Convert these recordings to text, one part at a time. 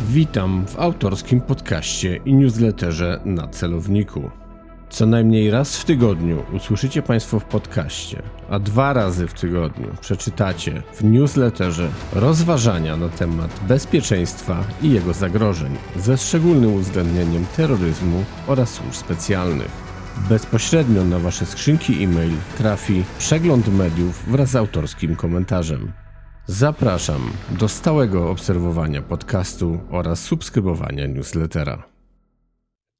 Witam w autorskim podcaście i newsletterze na celowniku. Co najmniej raz w tygodniu usłyszycie Państwo w podcaście, a dwa razy w tygodniu przeczytacie w newsletterze rozważania na temat bezpieczeństwa i jego zagrożeń, ze szczególnym uwzględnieniem terroryzmu oraz służb specjalnych. Bezpośrednio na Wasze skrzynki e-mail trafi przegląd mediów wraz z autorskim komentarzem. Zapraszam do stałego obserwowania podcastu oraz subskrybowania newslettera.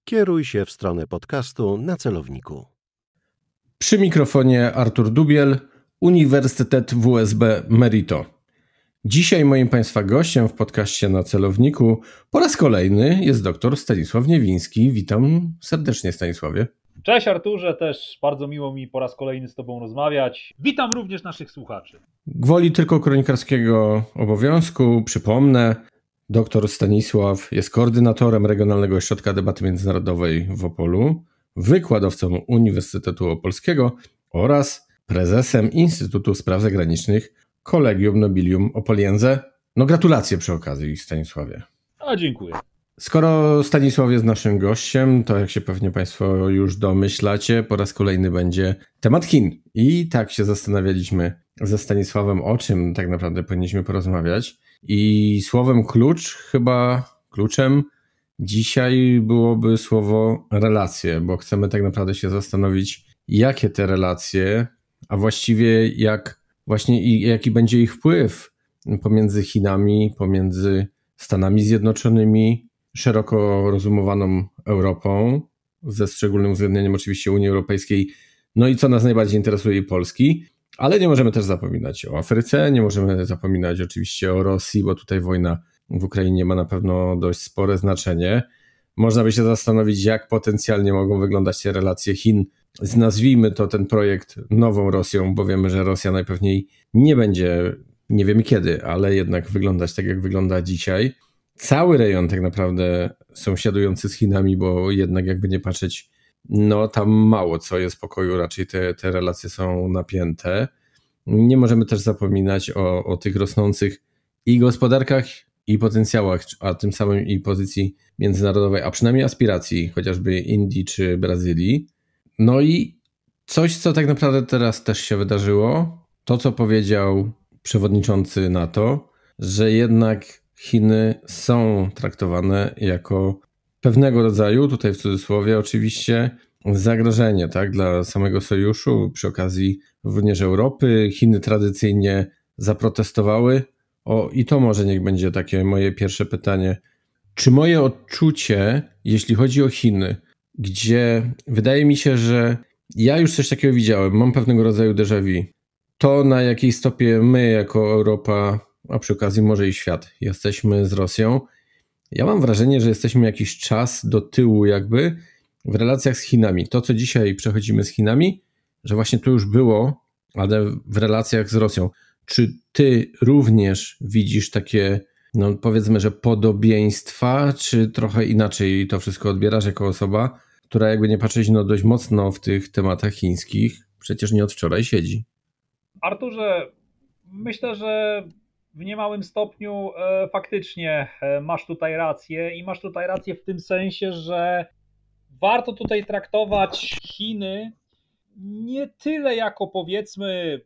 Kieruj się w stronę podcastu na celowniku. Przy mikrofonie Artur Dubiel, Uniwersytet WSB Merito. Dzisiaj moim Państwa gościem w podcaście na celowniku po raz kolejny jest dr Stanisław Niewiński. Witam serdecznie, Stanisławie. Cześć Arturze, też bardzo miło mi po raz kolejny z Tobą rozmawiać. Witam również naszych słuchaczy. Gwoli tylko kronikarskiego obowiązku przypomnę, dr Stanisław jest koordynatorem Regionalnego Ośrodka Debaty Międzynarodowej w Opolu, wykładowcą Uniwersytetu Opolskiego oraz prezesem Instytutu Spraw Zagranicznych Collegium Nobilium Opoliense. No gratulacje przy okazji, Stanisławie. A dziękuję. Skoro Stanisław jest naszym gościem, to jak się pewnie Państwo już domyślacie, po raz kolejny będzie temat Chin. I tak się zastanawialiśmy ze Stanisławem, o czym tak naprawdę powinniśmy porozmawiać. I słowem klucz, chyba kluczem dzisiaj byłoby słowo relacje, bo chcemy tak naprawdę się zastanowić, jakie te relacje, a właściwie jak właśnie i jaki będzie ich wpływ pomiędzy Chinami, pomiędzy Stanami Zjednoczonymi, szeroko rozumowaną Europą, ze szczególnym uwzględnieniem oczywiście Unii Europejskiej, no i co nas najbardziej interesuje, Polski. Ale nie możemy też zapominać o Afryce, nie możemy zapominać oczywiście o Rosji, bo tutaj wojna w Ukrainie ma na pewno dość spore znaczenie. Można by się zastanowić, jak potencjalnie mogą wyglądać te relacje Chin z nazwijmy to ten projekt nową Rosją, bo wiemy, że Rosja najpewniej nie będzie, nie wiemy kiedy, ale jednak wyglądać tak, jak wygląda dzisiaj cały rejon tak naprawdę sąsiadujący z Chinami, bo jednak jakby nie patrzeć, no tam mało co jest pokoju, raczej te, te relacje są napięte. Nie możemy też zapominać o, o tych rosnących i gospodarkach, i potencjałach, a tym samym i pozycji międzynarodowej, a przynajmniej aspiracji chociażby Indii czy Brazylii. No i coś, co tak naprawdę teraz też się wydarzyło, to co powiedział przewodniczący NATO, że jednak Chiny są traktowane jako pewnego rodzaju, tutaj w cudzysłowie oczywiście, zagrożenie tak, dla samego sojuszu, przy okazji również Europy. Chiny tradycyjnie zaprotestowały. O, i to może niech będzie takie moje pierwsze pytanie. Czy moje odczucie, jeśli chodzi o Chiny, gdzie wydaje mi się, że ja już coś takiego widziałem, mam pewnego rodzaju déjà vu, to na jakiej stopie my jako Europa a przy okazji może i świat. Jesteśmy z Rosją. Ja mam wrażenie, że jesteśmy jakiś czas do tyłu, jakby w relacjach z Chinami. To, co dzisiaj przechodzimy z Chinami, że właśnie to już było, ale w relacjach z Rosją. Czy ty również widzisz takie, no powiedzmy, że podobieństwa, czy trochę inaczej to wszystko odbierasz jako osoba, która jakby nie patrzeć, no dość mocno w tych tematach chińskich, przecież nie od wczoraj siedzi? Arturze, myślę, że w niemałym stopniu e, faktycznie e, masz tutaj rację i masz tutaj rację w tym sensie, że warto tutaj traktować Chiny nie tyle jako powiedzmy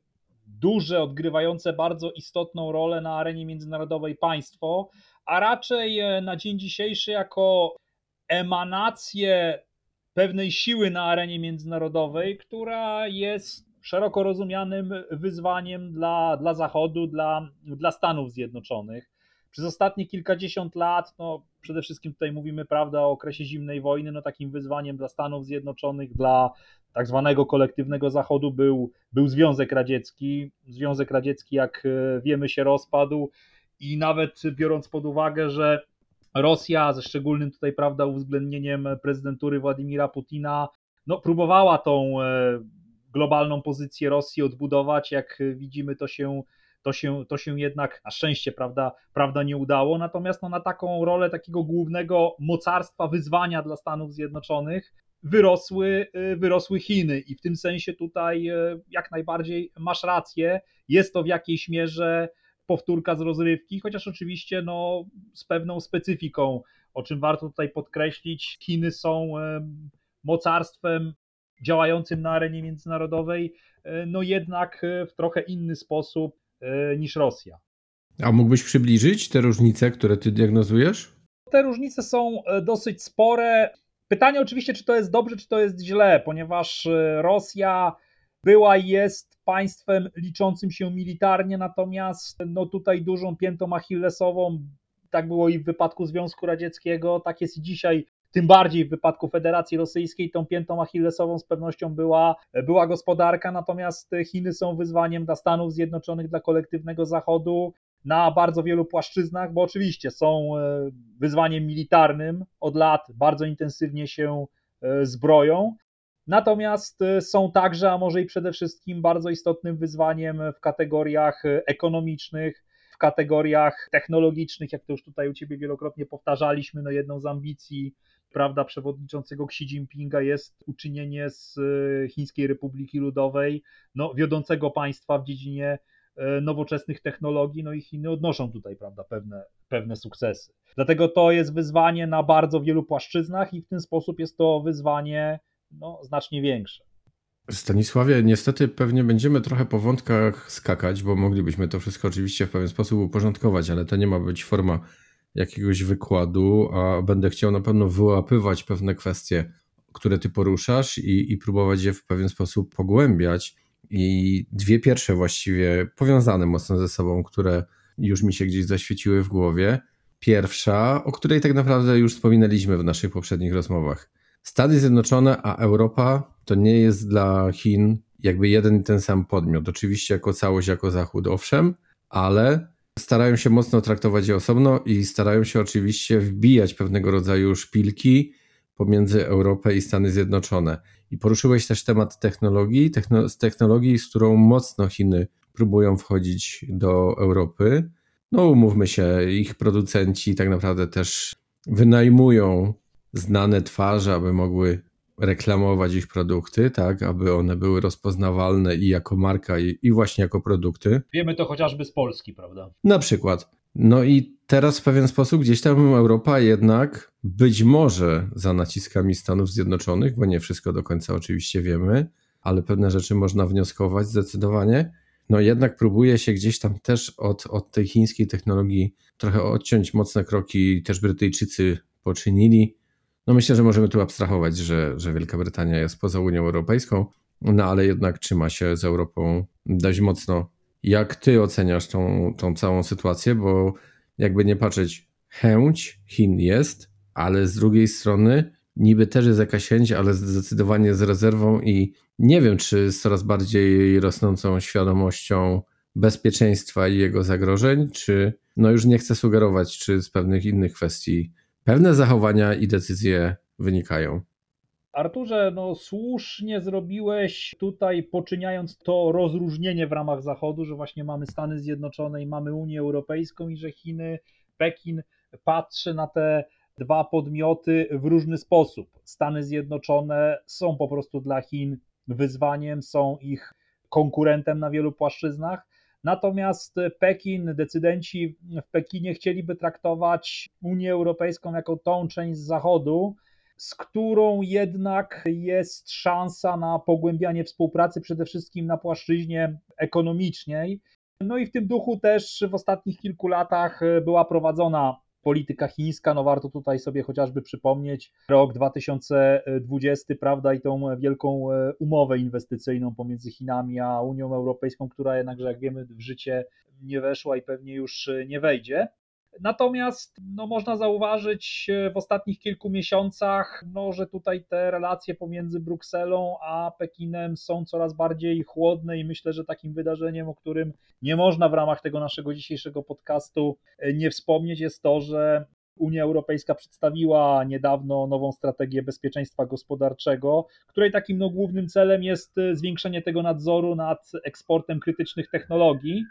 duże, odgrywające bardzo istotną rolę na arenie międzynarodowej państwo, a raczej e, na dzień dzisiejszy jako emanację pewnej siły na arenie międzynarodowej, która jest szeroko rozumianym wyzwaniem dla, dla Zachodu, dla, dla Stanów Zjednoczonych. Przez ostatnie kilkadziesiąt lat, no przede wszystkim tutaj mówimy prawda o okresie zimnej wojny, no takim wyzwaniem dla Stanów Zjednoczonych, dla tak zwanego kolektywnego Zachodu był, był Związek Radziecki. Związek Radziecki, jak e, wiemy, się rozpadł i nawet biorąc pod uwagę, że Rosja ze szczególnym tutaj, prawda, uwzględnieniem prezydentury Władimira Putina, no próbowała tą e, globalną pozycję Rosji odbudować. Jak widzimy, to się, to się, to się jednak na szczęście prawda, prawda nie udało. Natomiast no, na taką rolę takiego głównego mocarstwa, wyzwania dla Stanów Zjednoczonych wyrosły, wyrosły Chiny i w tym sensie tutaj e, jak najbardziej masz rację. Jest to w jakiejś mierze powtórka z rozrywki, chociaż oczywiście no, z pewną specyfiką, o czym warto tutaj podkreślić. Chiny są mocarstwem działającym na arenie międzynarodowej, no jednak w trochę inny sposób niż Rosja. A mógłbyś przybliżyć te różnice, które ty diagnozujesz? Te różnice są dosyć spore. Pytanie oczywiście, czy to jest dobrze, czy to jest źle, ponieważ Rosja była i jest państwem liczącym się militarnie, natomiast no tutaj dużą piętą achillesową, tak było i w wypadku Związku Radzieckiego, tak jest i dzisiaj tym bardziej w wypadku Federacji Rosyjskiej tą piętą achillesową z pewnością była, była gospodarka, natomiast Chiny są wyzwaniem dla Stanów Zjednoczonych, dla kolektywnego Zachodu na bardzo wielu płaszczyznach, bo oczywiście są e, wyzwaniem militarnym, od lat bardzo intensywnie się e, zbroją, Natomiast y, są także, a może i przede wszystkim, bardzo istotnym wyzwaniem w kategoriach ekonomicznych, w kategoriach technologicznych, jak to już tutaj u Ciebie wielokrotnie powtarzaliśmy, no jedną z ambicji prawda, przewodniczącego Xi Jinpinga jest uczynienie z y, Chińskiej Republiki Ludowej no, wiodącego państwa w dziedzinie nowoczesnych technologii, no i Chiny odnoszą tutaj prawda, pewne, pewne sukcesy. Dlatego to jest wyzwanie na bardzo wielu płaszczyznach i w ten sposób jest to wyzwanie no, znacznie większe. Stanisławie, niestety pewnie będziemy trochę po wątkach skakać, bo moglibyśmy to wszystko oczywiście w pewien sposób uporządkować, ale to nie ma być forma jakiegoś wykładu, a będę chciał na pewno wyłapywać pewne kwestie, które ty poruszasz i, i próbować je w pewien sposób pogłębiać. I dwie pierwsze właściwie powiązane mocno ze sobą, które już mi się gdzieś zaświeciły w głowie. Pierwsza, o której tak naprawdę już wspominaliśmy w naszych poprzednich rozmowach Stany Zjednoczone, a Europa to nie jest dla Chin jakby jeden i ten sam podmiot. Oczywiście jako całość, jako Zachód, owszem, ale starają się mocno traktować je osobno i starają się oczywiście wbijać pewnego rodzaju szpilki pomiędzy Europę i Stany Zjednoczone. I poruszyłeś też temat technologii, techno, z technologii, z którą mocno Chiny próbują wchodzić do Europy. No, umówmy się, ich producenci tak naprawdę też wynajmują znane twarze, aby mogły reklamować ich produkty, tak, aby one były rozpoznawalne i jako marka, i, i właśnie jako produkty. Wiemy to chociażby z Polski, prawda? Na przykład. No i teraz w pewien sposób gdzieś tam Europa jednak być może za naciskami Stanów Zjednoczonych, bo nie wszystko do końca oczywiście wiemy, ale pewne rzeczy można wnioskować zdecydowanie. No jednak próbuje się gdzieś tam też od, od tej chińskiej technologii trochę odciąć mocne kroki, też Brytyjczycy poczynili. No myślę, że możemy tu abstrahować, że, że Wielka Brytania jest poza Unią Europejską, no ale jednak trzyma się z Europą dość mocno. Jak ty oceniasz tą, tą całą sytuację? Bo jakby nie patrzeć, chęć Chin jest, ale z drugiej strony niby też jest jakaś chęć, ale zdecydowanie z rezerwą i nie wiem, czy z coraz bardziej rosnącą świadomością bezpieczeństwa i jego zagrożeń, czy no już nie chcę sugerować, czy z pewnych innych kwestii pewne zachowania i decyzje wynikają. Arturze, no słusznie zrobiłeś tutaj, poczyniając to rozróżnienie w ramach Zachodu, że właśnie mamy Stany Zjednoczone i mamy Unię Europejską i że Chiny, Pekin patrzy na te dwa podmioty w różny sposób. Stany Zjednoczone są po prostu dla Chin wyzwaniem, są ich konkurentem na wielu płaszczyznach. Natomiast Pekin, decydenci w Pekinie chcieliby traktować Unię Europejską jako tą część Zachodu, z którą jednak jest szansa na pogłębianie współpracy, przede wszystkim na płaszczyźnie ekonomicznej. No i w tym duchu też w ostatnich kilku latach była prowadzona polityka chińska, no warto tutaj sobie chociażby przypomnieć rok 2020, prawda, i tą wielką e, umowę inwestycyjną pomiędzy Chinami a Unią Europejską, która jednakże, jak wiemy, w życie nie weszła i pewnie już e, nie wejdzie. Natomiast no, można zauważyć e, w ostatnich kilku miesiącach, no, że tutaj te relacje pomiędzy Brukselą a Pekinem są coraz bardziej chłodne i myślę, że takim wydarzeniem, o którym nie można w ramach tego naszego dzisiejszego podcastu e, nie wspomnieć, jest to, że Unia Europejska przedstawiła niedawno nową strategię bezpieczeństwa gospodarczego, której takim no, głównym celem jest e, zwiększenie tego nadzoru nad eksportem krytycznych technologii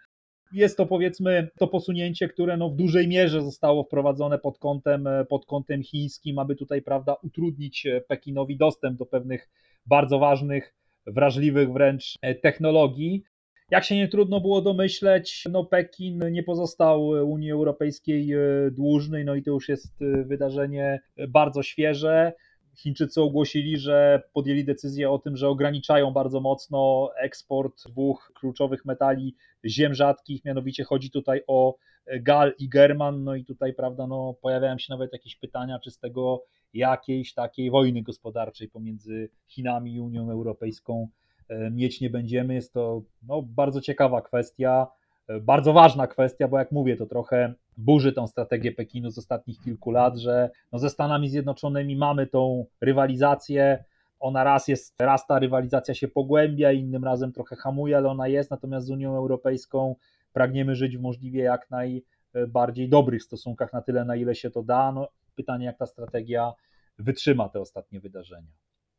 jest to powiedzmy to posunięcie, które no w dużej mierze zostało wprowadzone pod kątem, pod kątem chińskim, aby tutaj prawda, utrudnić e, Pekinowi dostęp do pewnych bardzo ważnych, wrażliwych wręcz e, technologii. Jak się nie trudno było domyśleć, no Pekin nie pozostał Unii Europejskiej e, dłużny, no i to już jest e, wydarzenie bardzo świeże. Chińczycy ogłosili, że podjęli decyzję o tym, że ograniczają bardzo mocno eksport dwóch kluczowych metali ziem rzadkich, mianowicie chodzi tutaj o gal i german, no i tutaj, prawda, no pojawiają się nawet jakieś pytania, czy z tego jakiejś takiej wojny gospodarczej pomiędzy Chinami i Unią Europejską e, mieć nie będziemy. Jest to no, bardzo ciekawa kwestia, e, bardzo ważna kwestia, bo jak mówię, to trochę burzy tą strategię Pekinu z ostatnich kilku lat, że no, ze Stanami Zjednoczonymi mamy tą rywalizację. Ona raz jest, raz ta rywalizacja się pogłębia, innym razem trochę hamuje, ale ona jest, natomiast z Unią Europejską pragniemy żyć w możliwie jak najbardziej dobrych stosunkach, na tyle, na ile się to da. No, pytanie, jak ta strategia wytrzyma te ostatnie wydarzenia.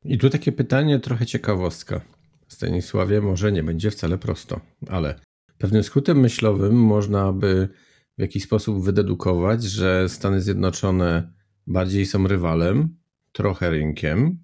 I tu takie pytanie, trochę ciekawostka. Stanisławie, może nie będzie wcale prosto, ale pewnym skrótem myślowym można by w jakiś sposób wydedukować, że Stany Zjednoczone bardziej są rywalem, trochę rynkiem,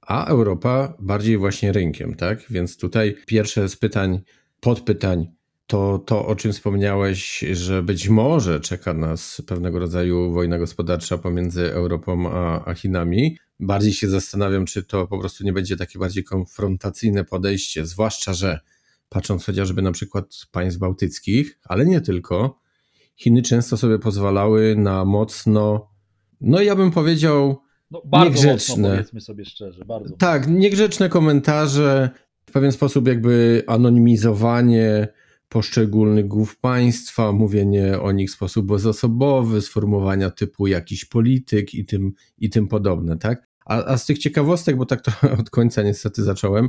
a Europa bardziej właśnie rynkiem, tak? Więc tutaj pierwsze z pytań, podpytań to to, o czym wspomniałeś, że być może czeka nas pewnego rodzaju wojna gospodarcza pomiędzy Europą a, a, Chinami. Bardziej się zastanawiam, czy to po prostu nie będzie takie bardziej konfrontacyjne podejście, zwłaszcza, że patrząc chociażby na przykład państw bałtyckich, ale nie tylko, Chiny często sobie pozwalały na mocno, no ja bym powiedział, no, bardzo niegrzeczne. Mocno, powiedzmy sobie szczerze, bardzo. Tak, niegrzeczne komentarze, w pewien sposób jakby anonimizowanie poszczególnych głów państwa, mówienie o nich w sposób bezosobowy, sformułowania typu jakiś polityk i tym, i tym podobne, tak? A, a z tych ciekawostek, bo tak to od końca niestety zacząłem,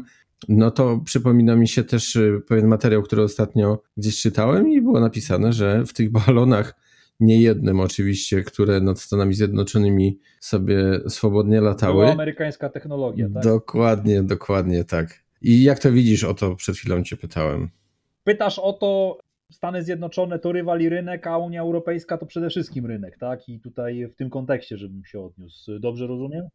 no to przypomina mi się też y, pewien materiał, który ostatnio gdzieś czytałem i było napisane, że w tych balonach, nie jednym oczywiście, które nad Stanami Zjednoczonymi sobie swobodnie latały. Była amerykańska technologia, tak? Dokładnie, dokładnie tak. I jak to widzisz, o to przed chwilą cię pytałem. Pytasz o to, Stany Zjednoczone to rywal i rynek, a Unia Europejska to przede wszystkim rynek, tak? I tutaj w tym kontekście, żebym się odniósł. Dobrze rozumiem?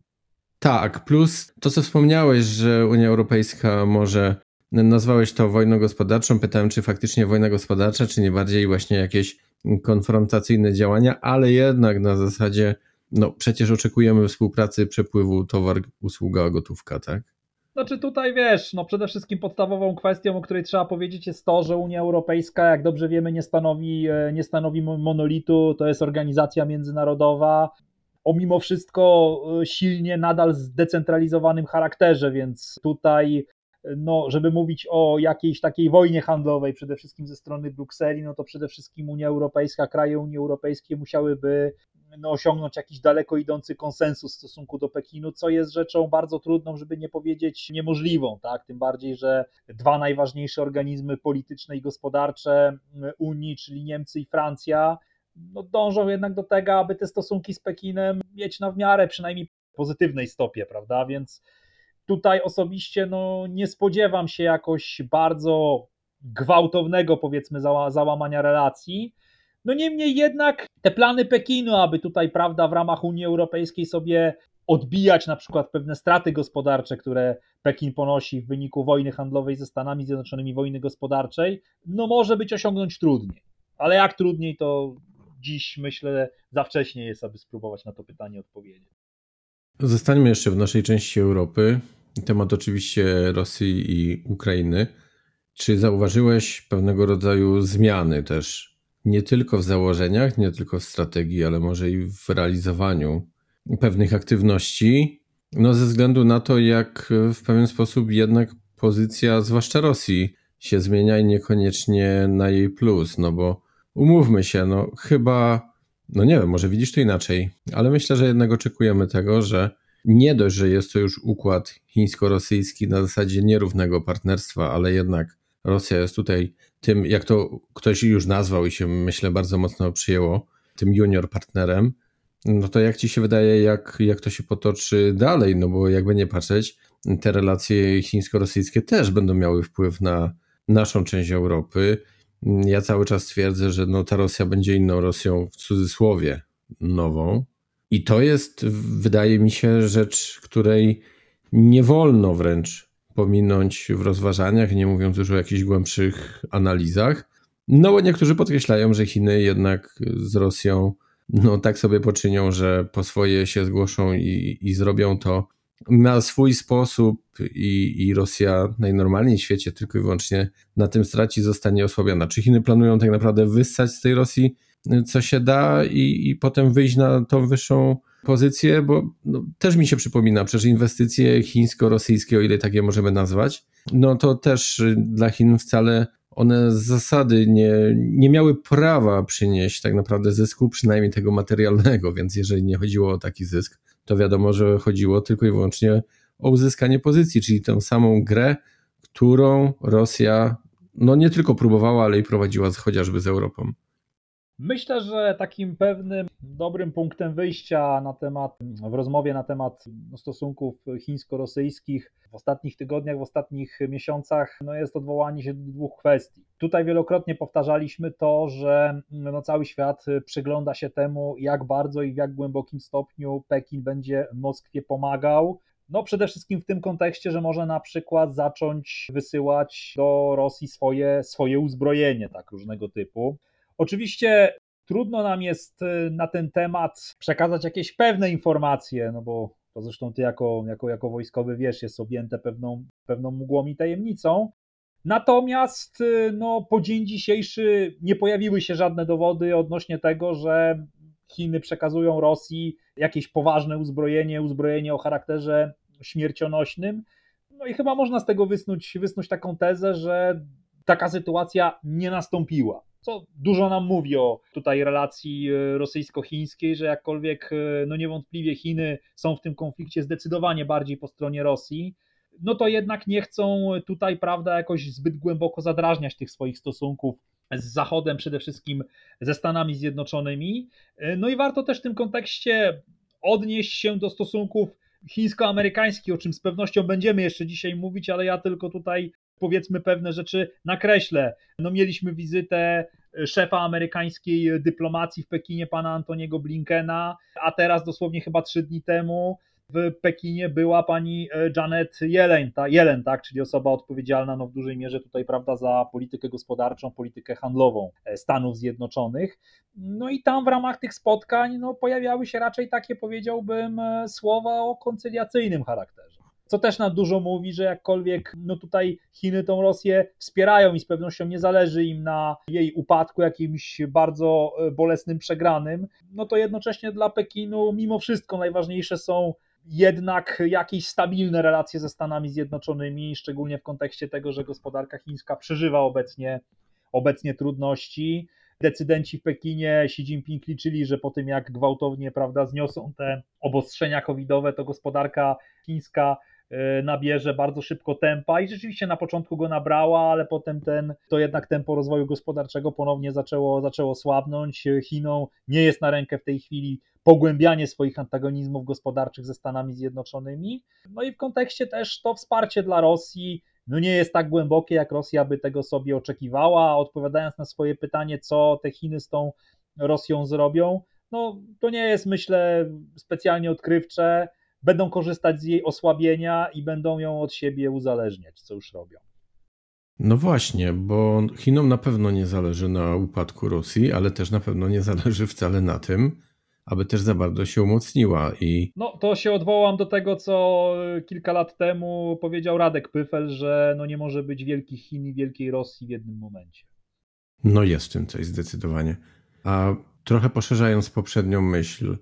Tak, plus to, co wspomniałeś, że Unia Europejska może. Nazwałeś to wojną gospodarczą. Pytałem, czy faktycznie wojna gospodarcza, czy nie bardziej właśnie jakieś konfrontacyjne działania, ale jednak na zasadzie, no przecież oczekujemy współpracy przepływu towar, usługa, gotówka, tak? Znaczy tutaj wiesz, no przede wszystkim podstawową kwestią, o której trzeba powiedzieć jest to, że Unia Europejska, jak dobrze wiemy, nie stanowi, e, nie stanowi monolitu, to jest organizacja międzynarodowa, o mimo wszystko e, silnie nadal zdecentralizowanym charakterze, więc tutaj no, żeby mówić o jakiejś takiej wojnie handlowej, przede wszystkim ze strony Brukseli, no to przede wszystkim Unia Europejska, kraje Unii Europejskiej musiałyby no, osiągnąć jakiś daleko idący konsensus w stosunku do Pekinu, co jest rzeczą bardzo trudną, żeby nie powiedzieć niemożliwą, tak? Tym bardziej, że dwa najważniejsze organizmy polityczne i gospodarcze Unii, czyli Niemcy i Francja, no, dążą jednak do tego, aby te stosunki z Pekinem mieć na w miarę przynajmniej pozytywnej stopie, prawda? Więc tutaj osobiście no, nie spodziewam się jakoś bardzo gwałtownego, powiedzmy, załamania relacji. No niemniej jednak te plany Pekinu, aby tutaj, prawda, w ramach Unii Europejskiej sobie odbijać na przykład pewne straty gospodarcze, które Pekin ponosi w wyniku wojny handlowej ze Stanami Zjednoczonymi, wojny gospodarczej, no może być osiągnąć trudniej. Ale jak trudniej, to dziś myślę za wcześnie jest, aby spróbować na to pytanie odpowiedzieć. Zostańmy jeszcze w naszej części Europy. Temat oczywiście Rosji i Ukrainy. Czy zauważyłeś pewnego rodzaju zmiany też nie tylko w założeniach, nie tylko w strategii, ale może i w realizowaniu pewnych aktywności, no ze względu na to, jak w pewien sposób jednak pozycja, zwłaszcza Rosji, się zmienia i niekoniecznie na jej plus, no bo umówmy się, no chyba, no nie wiem, może widzisz to inaczej, ale myślę, że jednak oczekujemy tego, że nie dość, że jest to już układ chińsko-rosyjski na zasadzie nierównego partnerstwa, ale jednak Rosja jest tutaj tym, jak to ktoś już nazwał i się myślę bardzo mocno przyjęło, tym junior partnerem, no to jak ci się wydaje, jak, jak to się potoczy dalej? No bo jakby nie patrzeć, te relacje chińsko-rosyjskie też będą miały wpływ na naszą część Europy. Ja cały czas twierdzę, że no ta Rosja będzie inną Rosją w cudzysłowie nową. I to jest, wydaje mi się, rzecz, której nie wolno wręcz pominąć w rozważaniach, nie mówiąc już o jakichś głębszych analizach. No bo niektórzy podkreślają, że Chiny jednak z Rosją no tak sobie poczynią, że po swoje się zgłoszą i, i zrobią to na swój sposób i, i Rosja najnormalniej w świecie tylko i wyłącznie na tym straci, zostanie osłabiona. Czy Chiny planują tak naprawdę wyssać z tej Rosji co się da i, i potem wyjść na tą wyższą pozycję, bo no, też mi się przypomina, przecież inwestycje chińsko-rosyjskie, o ile takie możemy nazwać, no to też dla Chin wcale one z zasady nie, nie miały prawa przynieść tak naprawdę zysku, przynajmniej tego materialnego, więc jeżeli nie chodziło o taki zysk, to wiadomo, że chodziło tylko i wyłącznie o uzyskanie pozycji, czyli tę samą grę, którą Rosja no nie tylko próbowała, ale i prowadziła chociażby z Europą. Myślę, że takim pewnym dobrym punktem wyjścia na temat, w rozmowie na temat stosunków chińsko-rosyjskich w ostatnich tygodniach, w ostatnich miesiącach, no jest odwołanie się do dwóch kwestii. Tutaj wielokrotnie powtarzaliśmy to, że no cały świat przygląda się temu, jak bardzo i w jak głębokim stopniu Pekin będzie Moskwie pomagał. No przede wszystkim w tym kontekście, że może na przykład zacząć wysyłać do Rosji swoje, swoje uzbrojenie, tak różnego typu. Oczywiście trudno nam jest y, na ten temat przekazać jakieś pewne informacje, no bo to zresztą ty jako, jako, jako wojskowy wiesz, jest objęte pewną, pewną mgłą i tajemnicą. Natomiast y, no, po dzień dzisiejszy nie pojawiły się żadne dowody odnośnie tego, że Chiny przekazują Rosji jakieś poważne uzbrojenie, uzbrojenie o charakterze śmiercionośnym. No i chyba można z tego wysnuć, wysnuć taką tezę, że taka sytuacja nie nastąpiła co dużo nam mówi o tutaj relacji e, rosyjsko-chińskiej, że jakkolwiek e, no niewątpliwie Chiny są w tym konflikcie zdecydowanie bardziej po stronie Rosji, no to jednak nie chcą tutaj, prawda, jakoś zbyt głęboko zadrażniać tych swoich stosunków z Zachodem, przede wszystkim ze Stanami Zjednoczonymi. E, no i warto też w tym kontekście odnieść się do stosunków chińsko-amerykańskich, o czym z pewnością będziemy jeszcze dzisiaj mówić, ale ja tylko tutaj powiedzmy pewne rzeczy nakreślę. No mieliśmy wizytę szefa amerykańskiej dyplomacji w Pekinie, pana Antoniego Blinkena, a teraz dosłownie chyba trzy dni temu w Pekinie była pani e, Janet Yellen, ta, Yellen tak, czyli osoba odpowiedzialna no, w dużej mierze tutaj prawda, za politykę gospodarczą, politykę handlową e, Stanów Zjednoczonych. No i tam w ramach tych spotkań no, pojawiały się raczej takie, powiedziałbym, e, słowa o koncyliacyjnym charakterze co też nam dużo mówi, że jakkolwiek no tutaj Chiny tą Rosję wspierają i z pewnością nie zależy im na jej upadku jakimś bardzo e, bolesnym przegranym, no to jednocześnie dla Pekinu mimo wszystko najważniejsze są jednak jakieś stabilne relacje ze Stanami Zjednoczonymi, szczególnie w kontekście tego, że gospodarka chińska przeżywa obecnie, obecnie trudności. Decydenci w Pekinie, Xi Jinping liczyli, że po tym jak gwałtownie prawda, zniosą te obostrzenia covidowe, to gospodarka chińska nabierze bardzo szybko tempa i rzeczywiście na początku go nabrała, ale potem ten, to jednak tempo rozwoju gospodarczego ponownie zaczęło, zaczęło słabnąć. Chinom nie jest na rękę w tej chwili pogłębianie swoich antagonizmów gospodarczych ze Stanami Zjednoczonymi. No i w kontekście też to wsparcie dla Rosji no nie jest tak głębokie, jak Rosja by tego sobie oczekiwała. Odpowiadając na swoje pytanie, co te Chiny z tą Rosją zrobią, no to nie jest myślę specjalnie odkrywcze będą korzystać z jej osłabienia i będą ją od siebie uzależniać, co już robią. No właśnie, bo Chinom na pewno nie zależy na upadku Rosji, ale też na pewno nie zależy wcale na tym, aby też za bardzo się umocniła i... No to się odwołam do tego, co kilka lat temu powiedział Radek Pyfel, że no nie może być wielkich Chin i wielkiej Rosji w jednym momencie. No jest w tym coś zdecydowanie. A trochę poszerzając poprzednią myśl,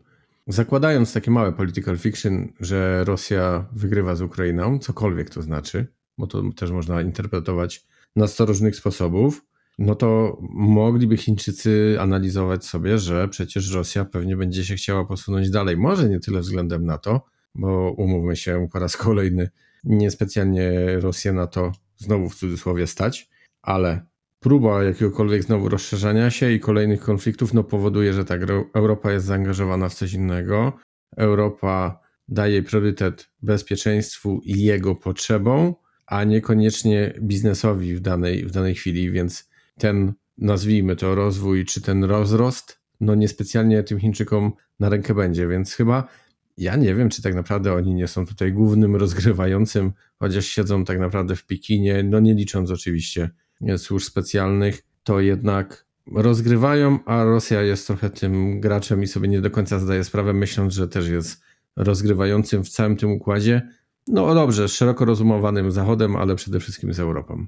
Zakładając takie małe political fiction, że Rosja wygrywa z Ukrainą, cokolwiek to znaczy, bo to też można interpretować na 100 różnych sposobów, no to mogliby Chińczycy analizować sobie, że przecież Rosja pewnie będzie się chciała posunąć dalej. Może nie tyle względem na to, bo umówmy się po raz kolejny, niespecjalnie Rosję na to znowu w cudzysłowie stać, ale próba jakiegokolwiek znowu rozszerzania się i kolejnych konfliktów no, powoduje, że tak, Europa jest zaangażowana w coś innego. Europa daje priorytet bezpieczeństwu i jego potrzebom, a niekoniecznie biznesowi w danej, w danej chwili, więc ten, nazwijmy to rozwój, czy ten rozrost, no niespecjalnie tym Chińczykom na rękę będzie, więc chyba ja nie wiem, czy tak naprawdę oni nie są tutaj głównym rozgrywającym, chociaż siedzą tak naprawdę w Pekinie, no nie licząc oczywiście służb specjalnych, to jednak rozgrywają, a Rosja jest trochę tym graczem i sobie nie do końca zdaje sprawę, myśląc, że też jest rozgrywającym w całym tym układzie. No dobrze, szeroko rozumowanym Zachodem, ale przede wszystkim z Europą.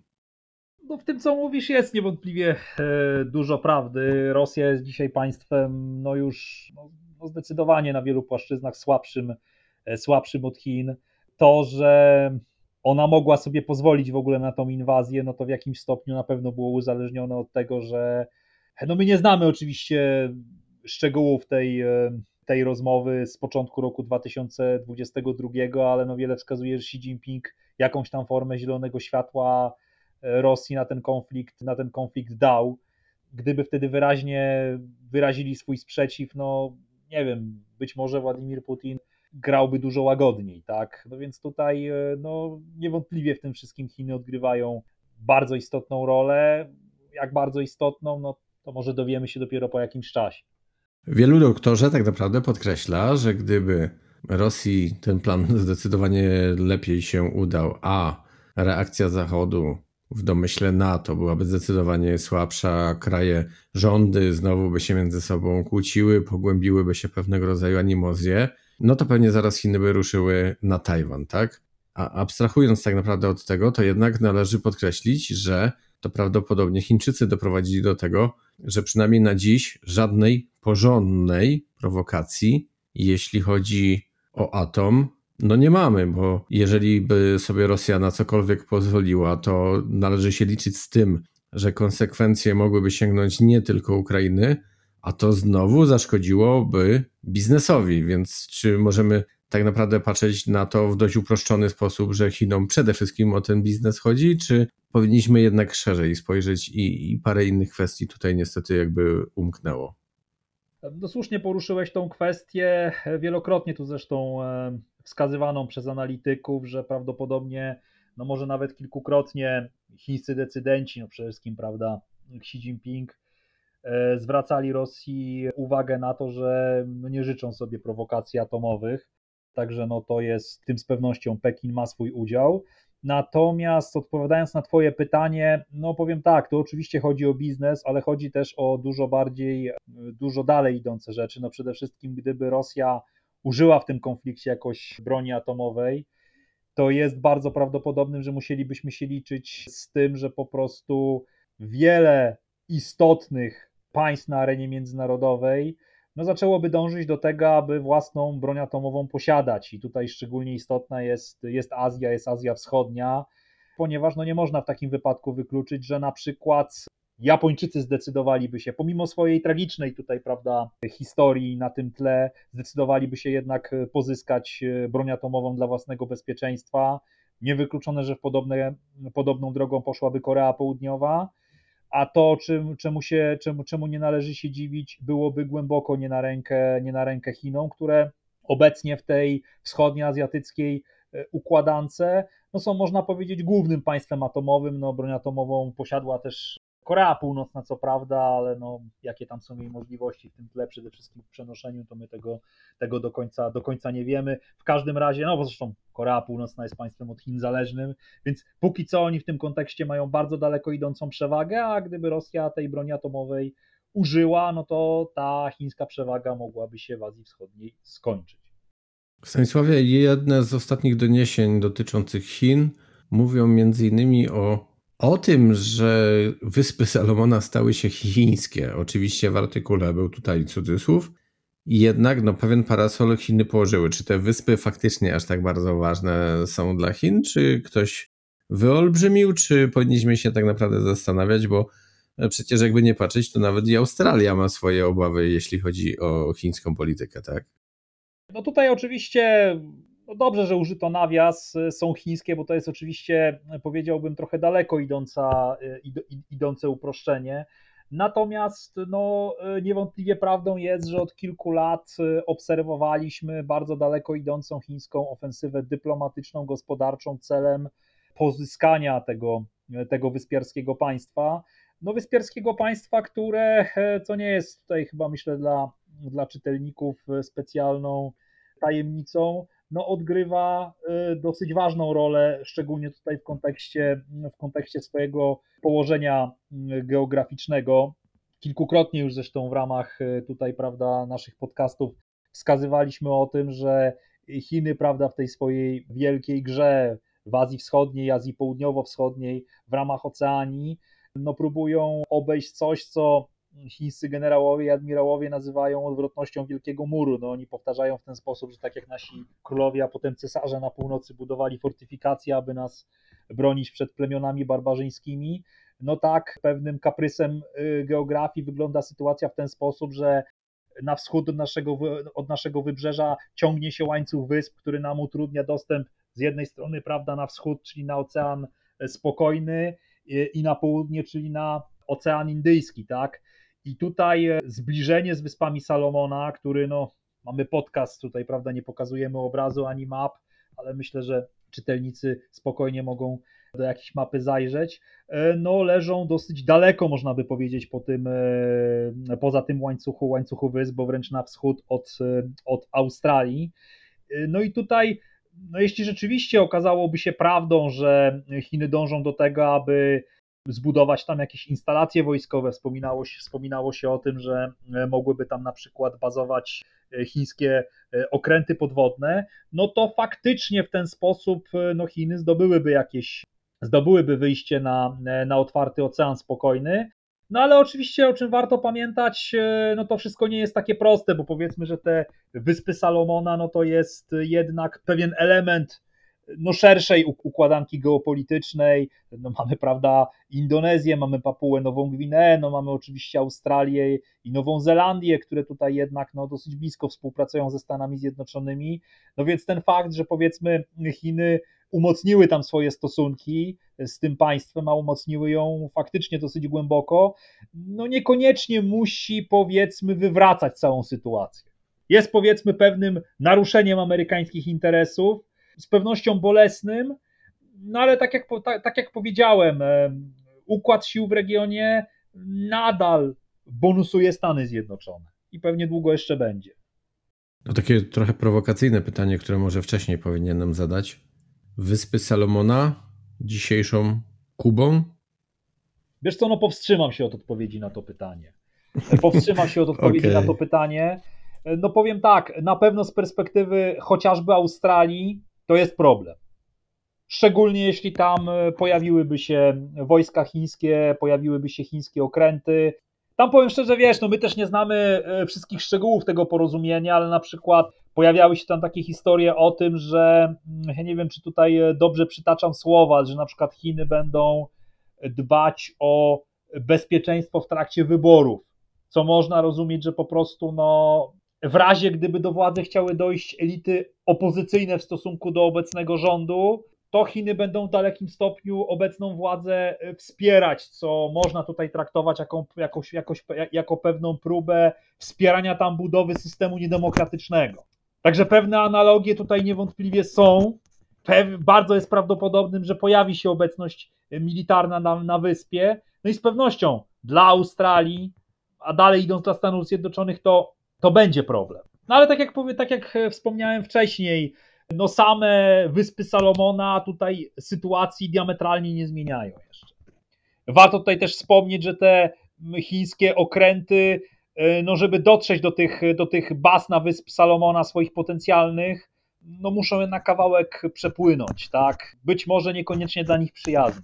No w tym, co mówisz, jest niewątpliwie e, dużo prawdy. Rosja jest dzisiaj państwem, no już no, no zdecydowanie na wielu płaszczyznach słabszym, e, słabszym od Chin. To, że ona mogła sobie pozwolić w ogóle na tą inwazję, no to w jakimś stopniu na pewno było uzależnione od tego, że no my nie znamy oczywiście szczegółów tej, e, tej rozmowy z początku roku 2022, ale no wiele wskazuje, że Xi Jinping jakąś tam formę zielonego światła e, Rosji na ten konflikt, na ten konflikt dał. Gdyby wtedy wyraźnie wyrazili swój sprzeciw, no nie wiem, być może Władimir Putin grałby dużo łagodniej, tak? No więc tutaj e, no, niewątpliwie w tym wszystkim Chiny odgrywają bardzo istotną rolę. Jak bardzo istotną, no to może dowiemy się dopiero po jakimś czasie. Wielu doktorze tak naprawdę podkreśla, że gdyby Rosji ten plan zdecydowanie lepiej się udał, a reakcja Zachodu w domyśle NATO byłaby zdecydowanie słabsza, kraje, rządy znowu by się między sobą kłóciły, pogłębiłyby się pewnego rodzaju animozje, no to pewnie zaraz Chiny by ruszyły na Tajwan, tak? A abstrahując tak naprawdę od tego, to jednak należy podkreślić, że to prawdopodobnie Chińczycy doprowadzili do tego, że przynajmniej na dziś żadnej porządnej prowokacji, jeśli chodzi o atom, no nie mamy, bo jeżeli by sobie Rosja na cokolwiek pozwoliła, to należy się liczyć z tym, że konsekwencje mogłyby sięgnąć nie tylko Ukrainy, a to znowu zaszkodziłoby biznesowi. Więc czy możemy tak naprawdę patrzeć na to w dość uproszczony sposób, że Chinom przede wszystkim o ten biznes chodzi, czy powinniśmy jednak szerzej spojrzeć i, i parę innych kwestii tutaj niestety jakby umknęło? No słusznie poruszyłeś tą kwestię, wielokrotnie tu zresztą e, wskazywaną przez analityków, że prawdopodobnie, no może nawet kilkukrotnie chińscy decydenci, no przede wszystkim, prawda, Xi Jinping, zwracali Rosji uwagę na to, że no nie życzą sobie prowokacji atomowych. Także no to jest, tym z pewnością Pekin ma swój udział. Natomiast odpowiadając na Twoje pytanie, no powiem tak, to oczywiście chodzi o biznes, ale chodzi też o dużo bardziej, dużo dalej idące rzeczy. No przede wszystkim, gdyby Rosja użyła w tym konflikcie jakoś broni atomowej, to jest bardzo prawdopodobnym, że musielibyśmy się liczyć z tym, że po prostu wiele istotnych państw na arenie międzynarodowej no zaczęłoby dążyć do tego, aby własną broń atomową posiadać. I tutaj szczególnie istotna jest, jest Azja, jest Azja Wschodnia, ponieważ no nie można w takim wypadku wykluczyć, że na przykład Japończycy zdecydowaliby się, pomimo swojej tragicznej tutaj, prawda, historii na tym tle, zdecydowaliby się jednak pozyskać broń atomową dla własnego bezpieczeństwa. Niewykluczone, że w podobne, podobną drogą poszłaby Korea Południowa a to, czym, czemu, się, czemu, czemu nie należy się dziwić, byłoby głęboko nie na rękę, nie na rękę Chinom, które obecnie w tej wschodnioazjatyckiej e, układance no są, można powiedzieć, głównym państwem atomowym. No, broń atomową posiadła też Korea Północna, co prawda, ale no, jakie tam są jej możliwości w tym tle, przede wszystkim w przenoszeniu, to my tego, tego do, końca, do końca nie wiemy. W każdym razie, no bo zresztą Korea Północna jest państwem od Chin zależnym, więc póki co oni w tym kontekście mają bardzo daleko idącą przewagę, a gdyby Rosja tej broni atomowej użyła, no to ta chińska przewaga mogłaby się w Azji Wschodniej skończyć. Stanisławie, jedne z ostatnich doniesień dotyczących Chin mówią między innymi o o tym, że Wyspy Salomona stały się chińskie, oczywiście w artykule był tutaj cudzysłów, jednak no, pewien parasol Chiny położyły. Czy te wyspy faktycznie aż tak bardzo ważne są dla Chin, czy ktoś wyolbrzymił, czy powinniśmy się tak naprawdę zastanawiać, bo e, przecież jakby nie patrzeć, to nawet i Australia ma swoje obawy, jeśli chodzi o chińską politykę, tak? No tutaj oczywiście no dobrze, że użyto nawias, y, są chińskie, bo to jest oczywiście, powiedziałbym, trochę daleko idąca, y, idące uproszczenie. Natomiast no, y, niewątpliwie prawdą jest, że od kilku lat obserwowaliśmy bardzo daleko idącą chińską ofensywę dyplomatyczną, gospodarczą celem pozyskania tego, tego wyspiarskiego państwa. No, wyspiarskiego państwa, które, co nie jest tutaj chyba myślę dla, dla czytelników specjalną tajemnicą, no odgrywa dosyć ważną rolę, szczególnie tutaj w kontekście, w kontekście swojego położenia geograficznego. Kilkukrotnie już zresztą w ramach tutaj, prawda, naszych podcastów wskazywaliśmy o tym, że Chiny, prawda, w tej swojej wielkiej grze w Azji Wschodniej, Azji Południowo-Wschodniej, w ramach Oceanii, no próbują obejść coś, co chińscy generałowie i admirałowie nazywają odwrotnością Wielkiego Muru. No, oni powtarzają w ten sposób, że tak jak nasi królowie, a potem cesarze na północy budowali fortyfikacje, aby nas bronić przed plemionami barbarzyńskimi, no tak, pewnym kaprysem y, geografii wygląda sytuacja w ten sposób, że na wschód od naszego, od naszego wybrzeża ciągnie się łańcuch wysp, który nam utrudnia dostęp z jednej strony, prawda, na wschód, czyli na Ocean Spokojny i na południe, czyli na Ocean Indyjski, tak? I tutaj e, zbliżenie z Wyspami Salomona, który no, mamy podcast tutaj, prawda, nie pokazujemy obrazu ani map, ale myślę, że czytelnicy spokojnie mogą do jakiejś mapy zajrzeć, e, no leżą dosyć daleko, można by powiedzieć, po tym, e, poza tym łańcuchu, łańcuchu wysp, bo wręcz na wschód od, od Australii. No i tutaj, no jeśli rzeczywiście okazałoby się prawdą, że Chiny dążą do tego, aby zbudować tam jakieś instalacje wojskowe. Wspominało się, wspominało się o tym, że e, mogłyby tam na przykład bazować e, chińskie e, okręty podwodne, no to faktycznie w ten sposób no Chiny zdobyłyby jakieś, zdobyłyby wyjście na, na otwarty ocean spokojny. No ale oczywiście, o czym warto pamiętać, no to wszystko nie jest takie proste, bo powiedzmy, że te Wyspy Salomona, no to jest jednak pewien element no, szerszej układanki geopolitycznej. No, mamy, prawda, Indonezję, mamy Papułę Nową Gwineę, no, mamy oczywiście Australię i Nową Zelandię, które tutaj jednak no, dosyć blisko współpracują ze Stanami Zjednoczonymi. No więc ten fakt, że powiedzmy Chiny umocniły tam swoje stosunki z tym państwem, a umocniły ją faktycznie dosyć głęboko, no niekoniecznie musi powiedzmy wywracać całą sytuację. Jest powiedzmy pewnym naruszeniem amerykańskich interesów, z pewnością bolesnym, no ale tak jak, tak, jak powiedziałem, układ sił w regionie nadal bonusuje Stany Zjednoczone i pewnie długo jeszcze będzie. To takie trochę prowokacyjne pytanie, które może wcześniej powinienem zadać. Wyspy Salomona dzisiejszą Kubą? Wiesz co, no powstrzymam się od odpowiedzi na to pytanie. Powstrzymam się od odpowiedzi okay. na to pytanie. No powiem tak, na pewno z perspektywy chociażby Australii to jest problem. Szczególnie jeśli tam e, pojawiłyby się wojska chińskie, pojawiłyby się chińskie okręty. Tam powiem szczerze, wiesz, no my też nie znamy e, wszystkich szczegółów tego porozumienia, ale na przykład pojawiały się tam takie historie o tym, że mm, ja nie wiem, czy tutaj e, dobrze przytaczam słowa, że na przykład Chiny będą dbać o bezpieczeństwo w trakcie wyborów, co można rozumieć, że po prostu no, w razie gdyby do władzy chciały dojść elity opozycyjne w stosunku do obecnego rządu, to Chiny będą w dalekim stopniu obecną władzę e, wspierać, co można tutaj traktować jako, jakoś, jakoś, jako pewną próbę wspierania tam budowy systemu niedemokratycznego. Także pewne analogie tutaj niewątpliwie są. bardzo jest prawdopodobnym, że pojawi się obecność militarna na, na wyspie. No i z pewnością dla Australii, a dalej idąc dla Stanów Zjednoczonych, to to będzie problem. No ale tak jak, powie, tak jak e, wspomniałem wcześniej, no same Wyspy Salomona tutaj sytuacji diametralnie nie zmieniają jeszcze. Warto tutaj też wspomnieć, że te chińskie okręty, e, no żeby dotrzeć do tych, do tych baz na Wysp Salomona swoich potencjalnych, no muszą na kawałek przepłynąć, tak? Być może niekoniecznie dla nich przyjazny.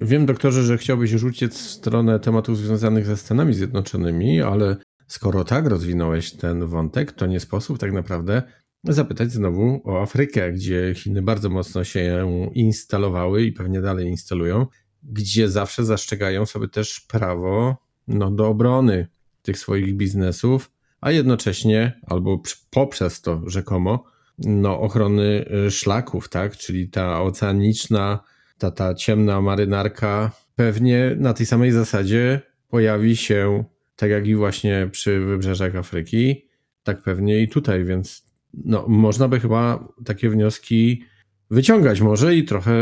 Wiem, doktorze, że chciałbyś rzucić w stronę tematów związanych ze Stanami Zjednoczonymi, ale Skoro tak rozwinąłeś ten wątek, to nie sposób tak naprawdę zapytać znowu o Afrykę, gdzie Chiny bardzo mocno się instalowały i pewnie dalej instalują, gdzie zawsze zastrzegają sobie też prawo no, do obrony tych swoich biznesów, a jednocześnie, albo poprzez to rzekomo, no, ochrony y, szlaków, tak? Czyli ta oceaniczna, ta, ta ciemna marynarka pewnie na tej samej zasadzie pojawi się tak jak i właśnie przy wybrzeżach Afryki, tak pewnie i tutaj, więc no, można by chyba takie wnioski wyciągać może i trochę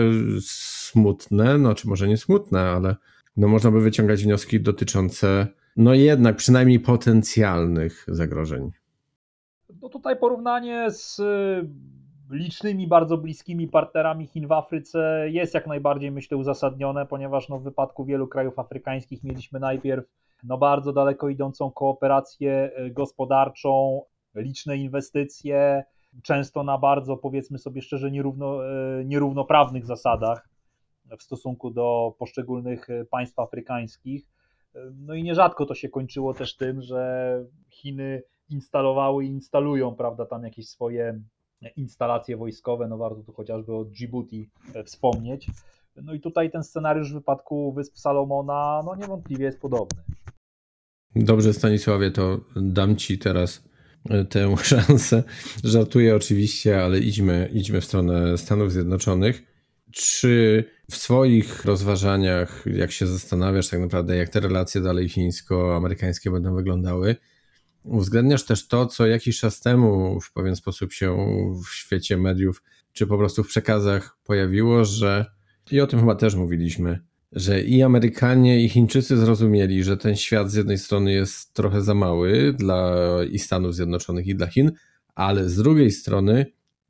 smutne, no czy może nie smutne, ale no można by wyciągać wnioski dotyczące no jednak przynajmniej potencjalnych zagrożeń. No tutaj porównanie z licznymi, bardzo bliskimi partnerami Chin w Afryce jest jak najbardziej, myślę, uzasadnione, ponieważ no, w wypadku wielu krajów afrykańskich mieliśmy najpierw no, bardzo daleko idącą kooperację e, gospodarczą, liczne inwestycje, często na bardzo, powiedzmy sobie szczerze, nierówno, e, nierównoprawnych zasadach w stosunku do poszczególnych e, państw afrykańskich. No i nierzadko to się kończyło też tym, że Chiny instalowały i instalują, prawda, tam jakieś swoje instalacje wojskowe, no warto tu chociażby o Djibouti wspomnieć. No i tutaj ten scenariusz w wypadku Wysp Salomona, no niewątpliwie jest podobny. Dobrze, Stanisławie, to dam Ci teraz e, tę szansę. Żartuję oczywiście, ale idźmy, idźmy w stronę Stanów Zjednoczonych. Czy w swoich rozważaniach, jak się zastanawiasz tak naprawdę, jak te relacje dalej chińsko-amerykańskie będą wyglądały, Uwzględniasz też to, co jakiś czas temu w pewien sposób się w świecie mediów, czy po prostu w przekazach pojawiło, że i o tym chyba też mówiliśmy, że i Amerykanie, i Chińczycy zrozumieli, że ten świat z jednej strony jest trochę za mały dla i Stanów Zjednoczonych, i dla Chin, ale z drugiej strony,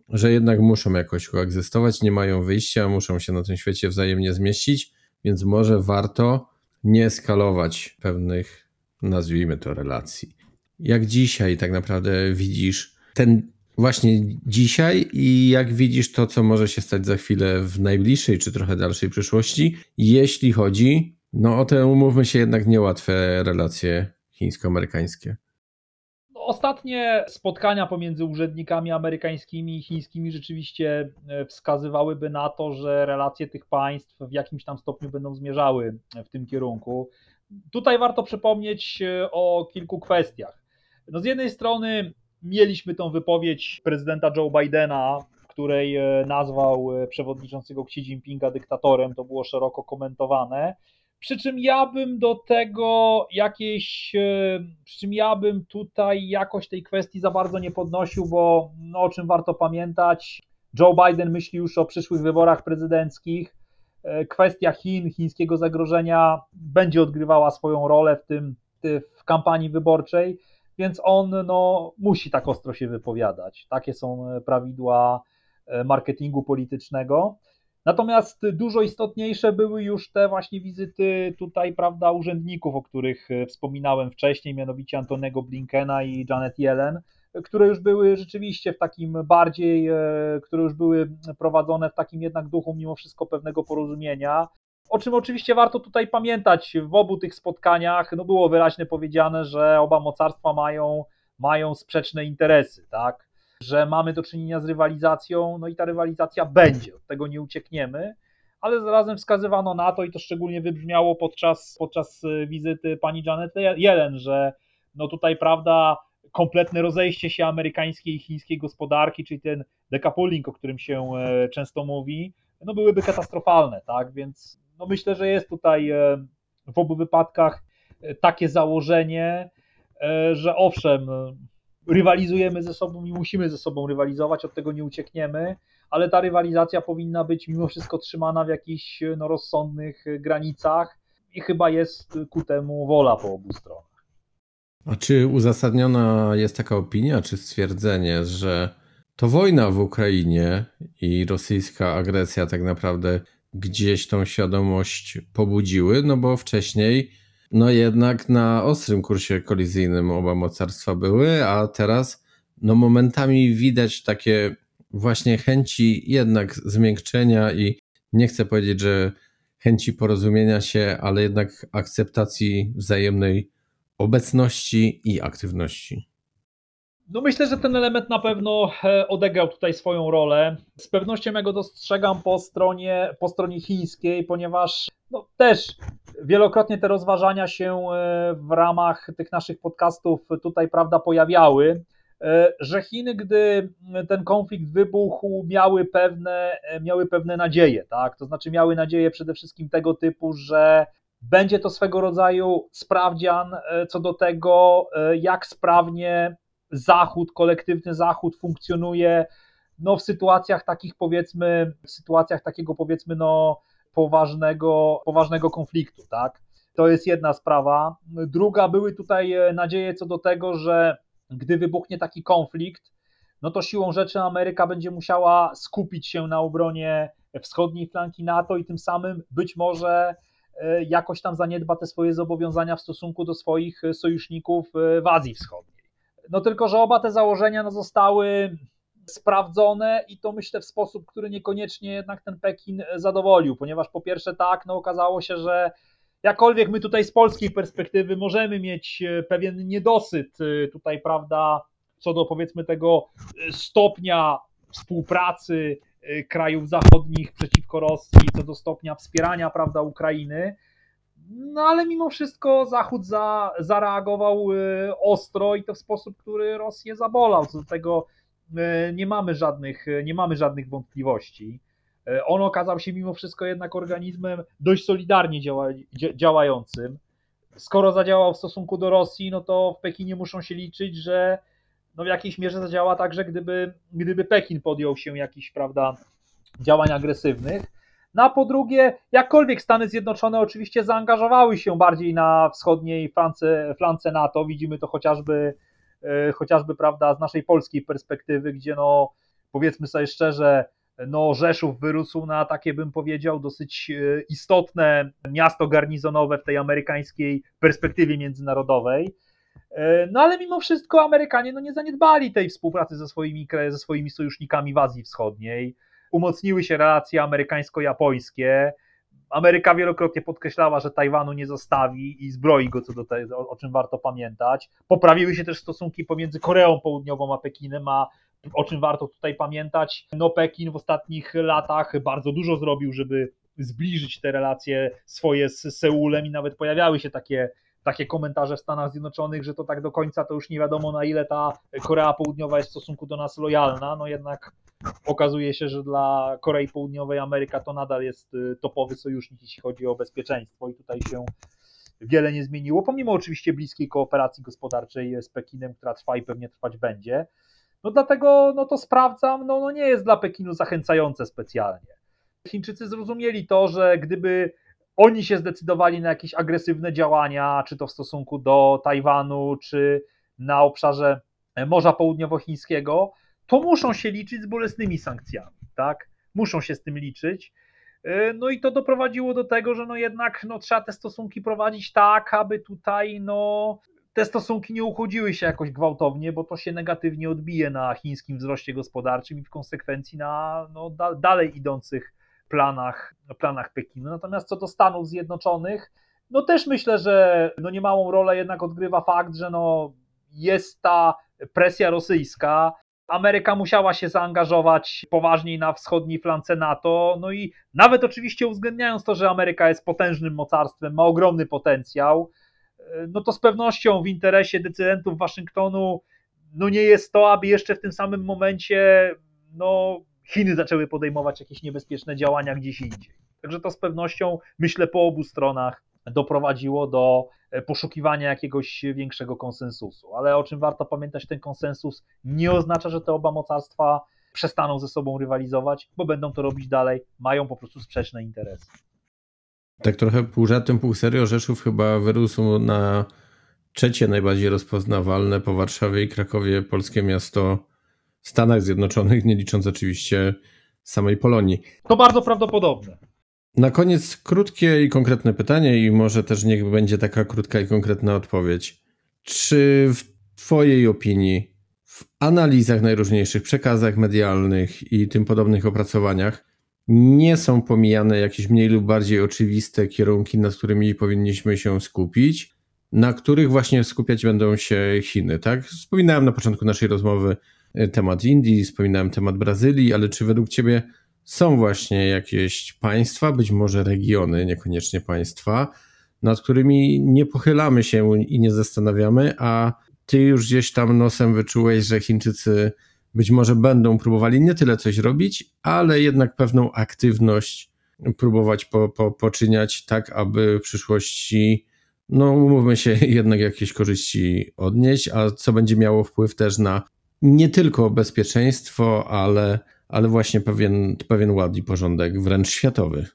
że jednak muszą jakoś koegzystować, nie mają wyjścia, muszą się na tym świecie wzajemnie zmieścić, więc może warto nie skalować pewnych, nazwijmy to, relacji. Jak dzisiaj tak naprawdę widzisz ten właśnie dzisiaj i jak widzisz to, co może się stać za chwilę w najbliższej czy trochę dalszej przyszłości, jeśli chodzi no, o te, umówmy się, jednak niełatwe relacje chińsko-amerykańskie. No, ostatnie spotkania pomiędzy urzędnikami amerykańskimi i chińskimi rzeczywiście e, wskazywałyby na to, że relacje tych państw w jakimś tam stopniu będą zmierzały w tym kierunku. Tutaj warto przypomnieć e, o kilku kwestiach. No z jednej strony mieliśmy tą wypowiedź prezydenta Joe Bidena, w której e, nazwał e, przewodniczącego Xi Jinpinga dyktatorem, to było szeroko komentowane. Przy czym ja bym do tego jakieś, e, przy czym ja bym tutaj jakoś tej kwestii za bardzo nie podnosił, bo no, o czym warto pamiętać, Joe Biden myśli już o przyszłych wyborach prezydenckich. Kwestia Chin, chińskiego zagrożenia będzie odgrywała swoją rolę w tym w kampanii wyborczej więc on no, musi tak ostro się wypowiadać. Takie są e, prawidła e, marketingu politycznego. Natomiast dużo istotniejsze były już te właśnie wizyty tutaj, prawda, urzędników, o których e, wspominałem wcześniej, mianowicie Antonego Blinkena i Janet Yellen, które już były rzeczywiście w takim bardziej, które już były prowadzone w takim jednak duchu mimo wszystko pewnego porozumienia. O czym oczywiście warto tutaj pamiętać, w obu tych spotkaniach no było wyraźnie powiedziane, że oba mocarstwa mają, mają sprzeczne interesy, tak? Że mamy do czynienia z rywalizacją, no i ta rywalizacja będzie, od tego nie uciekniemy, ale zarazem wskazywano na to, i to szczególnie wybrzmiało podczas, podczas wizyty pani Janet Yellen, że no tutaj, prawda, kompletne rozejście się amerykańskiej i chińskiej gospodarki, czyli ten decoupling, o którym się e, często mówi, no byłyby katastrofalne, tak? Więc no myślę, że jest tutaj e, w obu wypadkach e, takie założenie, e, że owszem, rywalizujemy ze sobą i musimy ze sobą rywalizować, od tego nie uciekniemy, ale ta rywalizacja powinna być mimo wszystko trzymana w jakichś no, rozsądnych granicach i chyba jest ku temu wola po obu stronach. A czy uzasadniona jest taka opinia, czy stwierdzenie, że to wojna w Ukrainie i rosyjska agresja tak naprawdę gdzieś tą świadomość pobudziły, no bo wcześniej no jednak na ostrym kursie kolizyjnym oba mocarstwa były, a teraz no momentami widać takie właśnie chęci jednak zmiękczenia i nie chcę powiedzieć, że chęci porozumienia się, ale jednak akceptacji wzajemnej obecności i aktywności. No myślę, że ten element na pewno e, odegrał tutaj swoją rolę. Z pewnością ja go dostrzegam po stronie, po stronie chińskiej, ponieważ no, też wielokrotnie te rozważania się e, w ramach tych naszych podcastów tutaj prawda pojawiały, e, że Chiny, gdy ten konflikt wybuchł, miały pewne, miały pewne nadzieje, tak? To znaczy miały nadzieję przede wszystkim tego typu, że będzie to swego rodzaju sprawdzian co do tego, jak sprawnie Zachód, kolektywny Zachód funkcjonuje no, w sytuacjach takich powiedzmy, w sytuacjach takiego powiedzmy no, poważnego, poważnego konfliktu, tak? To jest jedna sprawa. Druga, były tutaj nadzieje co do tego, że gdy wybuchnie taki konflikt, no to siłą rzeczy Ameryka będzie musiała skupić się na obronie wschodniej flanki NATO i tym samym być może e, jakoś tam zaniedba te swoje zobowiązania w stosunku do swoich sojuszników e, w Azji Wschodniej. No tylko, że oba te założenia no, zostały sprawdzone i to myślę w sposób, który niekoniecznie jednak ten Pekin zadowolił, ponieważ po pierwsze tak, no okazało się, że jakkolwiek my tutaj z polskiej perspektywy możemy mieć e, pewien niedosyt tutaj, prawda, co do powiedzmy tego stopnia współpracy krajów zachodnich przeciwko Rosji, co do stopnia wspierania prawda, Ukrainy. No ale mimo wszystko Zachód za, zareagował y, ostro i to w sposób, który Rosję zabolał. Co do tego y, nie mamy żadnych, nie mamy żadnych wątpliwości. On okazał się mimo wszystko jednak organizmem dość solidarnie działa, działającym. Skoro zadziałał w stosunku do Rosji, no to w Pekinie muszą się liczyć, że no w jakiejś mierze zadziała także, gdyby, gdyby Pekin podjął się jakichś, prawda, działań agresywnych. No a po drugie, jakkolwiek Stany Zjednoczone oczywiście zaangażowały się bardziej na wschodniej flance, flance NATO, widzimy to chociażby, e, chociażby prawda, z naszej polskiej perspektywy, gdzie no powiedzmy sobie szczerze, no Rzeszów wyrósł na takie bym powiedział dosyć e, istotne miasto garnizonowe w tej amerykańskiej perspektywie międzynarodowej. E, no ale mimo wszystko Amerykanie no, nie zaniedbali tej współpracy ze swoimi, ze swoimi sojusznikami w Azji Wschodniej. Umocniły się relacje amerykańsko-japońskie. Ameryka wielokrotnie podkreślała, że Tajwanu nie zostawi i zbroi go co do o, o czym warto pamiętać. Poprawiły się też stosunki pomiędzy Koreą Południową a Pekinem, a o czym warto tutaj pamiętać. No Pekin w ostatnich latach bardzo dużo zrobił, żeby zbliżyć te relacje swoje z Seulem i nawet pojawiały się takie takie komentarze w Stanach Zjednoczonych, że to tak do końca to już nie wiadomo na ile ta Korea Południowa jest w stosunku do nas lojalna, no jednak okazuje się, że dla Korei Południowej Ameryka to nadal jest y, topowy sojusznik, jeśli chodzi o bezpieczeństwo i tutaj się wiele nie zmieniło, pomimo oczywiście bliskiej kooperacji gospodarczej z Pekinem, która trwa i pewnie trwać będzie. No dlatego no to sprawdzam, no, no nie jest dla Pekinu zachęcające specjalnie. Chińczycy zrozumieli to, że gdyby oni się zdecydowali na jakieś agresywne działania, czy to w stosunku do Tajwanu, czy na obszarze Morza Południowochińskiego, to muszą się liczyć z bolesnymi sankcjami, tak? Muszą się z tym liczyć. E, no i to doprowadziło do tego, że no jednak no, trzeba te stosunki prowadzić tak, aby tutaj no, te stosunki nie uchodziły się jakoś gwałtownie, bo to się negatywnie odbije na chińskim wzroście gospodarczym i w konsekwencji na no, da, dalej idących planach, planach Pekinu. Natomiast co do Stanów Zjednoczonych, no też myślę, że no niemałą rolę jednak odgrywa fakt, że no jest ta presja rosyjska. Ameryka musiała się zaangażować poważniej na wschodniej flance NATO, no i nawet oczywiście uwzględniając to, że Ameryka jest potężnym mocarstwem, ma ogromny potencjał, no to z pewnością w interesie decydentów Waszyngtonu no nie jest to, aby jeszcze w tym samym momencie no, Chiny zaczęły podejmować jakieś niebezpieczne działania gdzieś indziej. Także to z pewnością, myślę, po obu stronach doprowadziło do e, poszukiwania jakiegoś większego konsensusu. Ale o czym warto pamiętać, ten konsensus nie oznacza, że te oba mocarstwa przestaną ze sobą rywalizować, bo będą to robić dalej, mają po prostu sprzeczne interesy. Tak trochę pół żartem, pół serio, Rzeszów chyba wyrósł na trzecie najbardziej rozpoznawalne po Warszawie i Krakowie polskie miasto w Stanach Zjednoczonych, nie licząc oczywiście samej Polonii. To bardzo prawdopodobne. Na koniec krótkie i konkretne pytanie, i może też niech będzie taka krótka i konkretna odpowiedź. Czy w Twojej opinii, w analizach najróżniejszych, przekazach medialnych i tym podobnych opracowaniach, nie są pomijane jakieś mniej lub bardziej oczywiste kierunki, nad którymi powinniśmy się skupić, na których właśnie skupiać będą się Chiny, tak? Wspominałem na początku naszej rozmowy E, temat Indii, wspominałem temat Brazylii, ale czy według Ciebie są właśnie jakieś państwa, być może regiony, niekoniecznie państwa, nad którymi nie pochylamy się i nie zastanawiamy, a Ty już gdzieś tam nosem wyczułeś, że Chińczycy być może będą próbowali nie tyle coś robić, ale jednak pewną aktywność próbować po, po, poczyniać tak, aby w przyszłości, no umówmy się, jednak jakieś korzyści odnieść, a co będzie miało wpływ też na nie tylko bezpieczeństwo, ale, ale właśnie pewien, pewien ład i porządek wręcz światowy.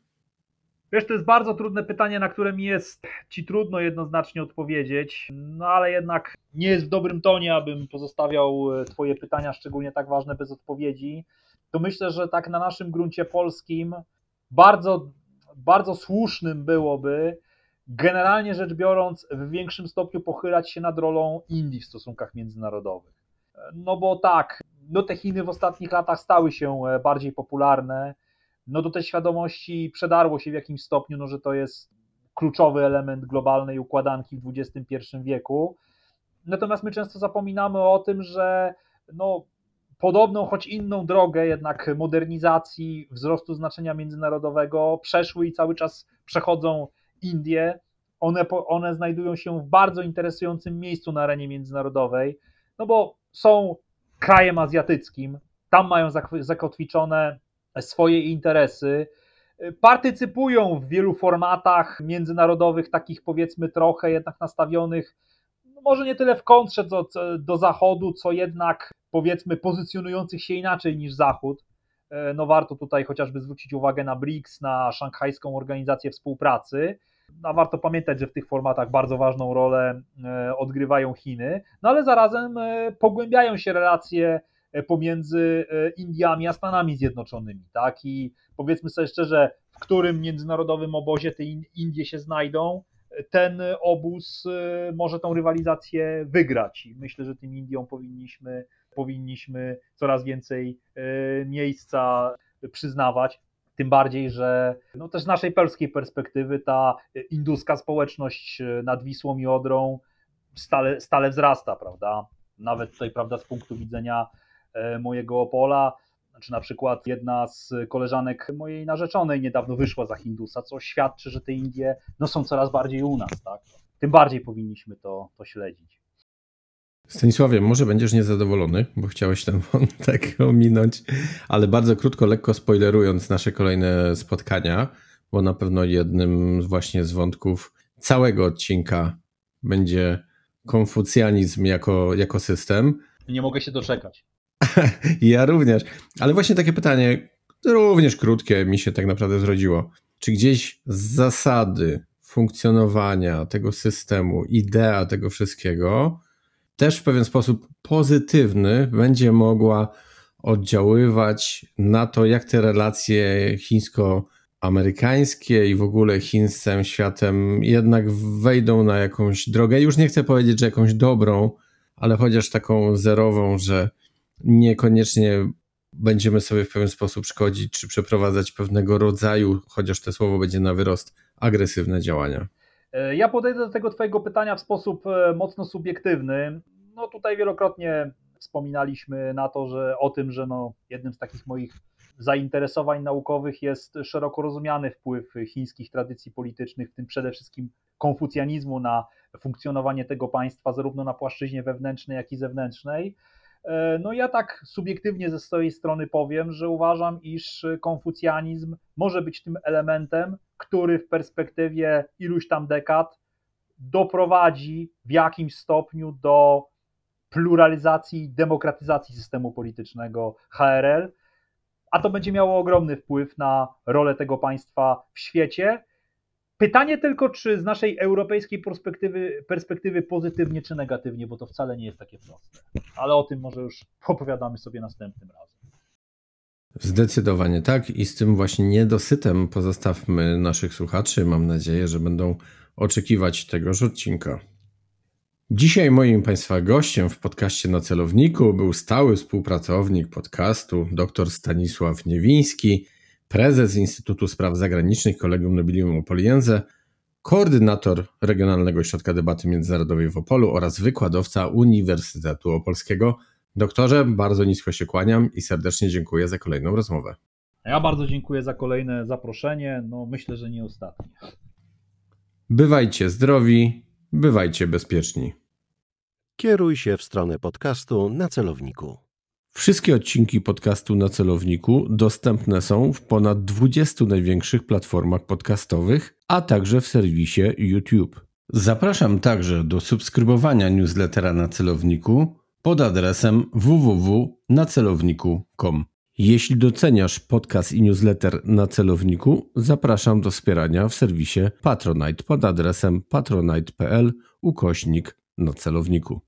Wiesz, to jest bardzo trudne pytanie, na które mi jest ci trudno jednoznacznie odpowiedzieć, no ale jednak nie jest w dobrym tonie, abym pozostawiał e, Twoje pytania, szczególnie tak ważne, bez odpowiedzi. To myślę, że tak na naszym gruncie polskim bardzo, bardzo słusznym byłoby, generalnie rzecz biorąc, w większym stopniu pochylać się nad rolą Indii w stosunkach międzynarodowych. No bo tak, no te Chiny w ostatnich latach stały się e, bardziej popularne no do tej świadomości przedarło się w jakimś stopniu, no, że to jest kluczowy element globalnej układanki w XXI wieku. Natomiast my często zapominamy o tym, że no, podobną, choć inną drogę jednak modernizacji, wzrostu znaczenia międzynarodowego przeszły i cały czas przechodzą Indie. One, one znajdują się w bardzo interesującym miejscu na arenie międzynarodowej, no bo są krajem azjatyckim, tam mają zakotwiczone swoje interesy. Partycypują w wielu formatach międzynarodowych, takich powiedzmy trochę jednak nastawionych, no może nie tyle w kontrze do, do Zachodu, co jednak powiedzmy pozycjonujących się inaczej niż Zachód. E, no warto tutaj chociażby zwrócić uwagę na BRICS, na Szanghajską Organizację Współpracy. No warto pamiętać, że w tych formatach bardzo ważną rolę e, odgrywają Chiny, no ale zarazem e, pogłębiają się relacje E, pomiędzy Indiami a Stanami Zjednoczonymi, tak? I powiedzmy sobie szczerze, w którym międzynarodowym obozie te Indie się znajdą, ten obóz może tą rywalizację wygrać. I myślę, że tym Indiom powinniśmy, powinniśmy coraz więcej miejsca przyznawać. Tym bardziej, że no też z naszej polskiej perspektywy ta induska społeczność nad Wisłą i Odrą stale, stale wzrasta, prawda? Nawet tutaj, prawda, z punktu widzenia E, mojego Opola, czy na przykład jedna z koleżanek mojej narzeczonej niedawno wyszła za Hindusa, co świadczy, że te Indie no, są coraz bardziej u nas, tak? Tym bardziej powinniśmy to, to śledzić. Stanisławie, może będziesz niezadowolony, bo chciałeś ten wątek ominąć, ale bardzo krótko, lekko spoilerując nasze kolejne spotkania, bo na pewno jednym właśnie z wątków całego odcinka będzie konfucjanizm jako, jako system. Nie mogę się doczekać. ja również. Ale właśnie takie pytanie, również krótkie, mi się tak naprawdę zrodziło. Czy gdzieś zasady funkcjonowania tego systemu, idea tego wszystkiego, też w pewien sposób pozytywny będzie mogła oddziaływać na to, jak te relacje chińsko-amerykańskie i w ogóle całym światem jednak wejdą na jakąś drogę. Już nie chcę powiedzieć, że jakąś dobrą, ale chociaż taką zerową, że niekoniecznie będziemy sobie w pewien sposób szkodzić, czy przeprowadzać pewnego rodzaju, chociaż to słowo będzie na wyrost, agresywne działania. E, ja podejdę do tego Twojego pytania w sposób e, mocno subiektywny. No tutaj wielokrotnie wspominaliśmy na to, że o tym, że no, jednym z takich moich zainteresowań naukowych jest szeroko rozumiany wpływ chińskich tradycji politycznych, w tym przede wszystkim konfucjanizmu na funkcjonowanie tego państwa, zarówno na płaszczyźnie wewnętrznej, jak i zewnętrznej. E, no ja tak subiektywnie ze swojej strony powiem, że uważam, iż konfucjanizm może być tym elementem, który w perspektywie iluś tam dekad doprowadzi w jakimś stopniu do pluralizacji demokratyzacji systemu politycznego HRL, a to będzie miało ogromny wpływ na rolę tego państwa w świecie Pytanie tylko, czy z naszej europejskiej perspektywy, perspektywy pozytywnie czy negatywnie, bo to wcale nie jest takie proste. Ale o tym może już opowiadamy sobie następnym razem. Zdecydowanie tak i z tym właśnie niedosytem pozostawmy naszych słuchaczy. Mam nadzieję, że będą oczekiwać tegoż odcinka. Dzisiaj moim Państwa gościem w podcaście na celowniku był stały współpracownik podcastu dr Stanisław Niewiński, prezes Instytutu Spraw Zagranicznych Kolegium Nobilium Opoliense, koordynator Regionalnego Ośrodka Debaty Międzynarodowej w Opolu oraz wykładowca Uniwersytetu Opolskiego. Doktorze, bardzo nisko się kłaniam i serdecznie dziękuję za kolejną rozmowę. Ja bardzo dziękuję za kolejne zaproszenie. No, myślę, że nie ostatnie. Bywajcie zdrowi, bywajcie bezpieczni. Kieruj się w stronę podcastu na celowniku. Wszystkie odcinki podcastu na celowniku dostępne są w ponad 20 największych platformach podcastowych, a także w serwisie YouTube. Zapraszam także do subskrybowania newslettera na celowniku pod adresem www.nacelowniku.com. Jeśli doceniasz podcast i newsletter na celowniku, zapraszam do wspierania w serwisie Patronite pod adresem patronite.pl ukośnik na celowniku.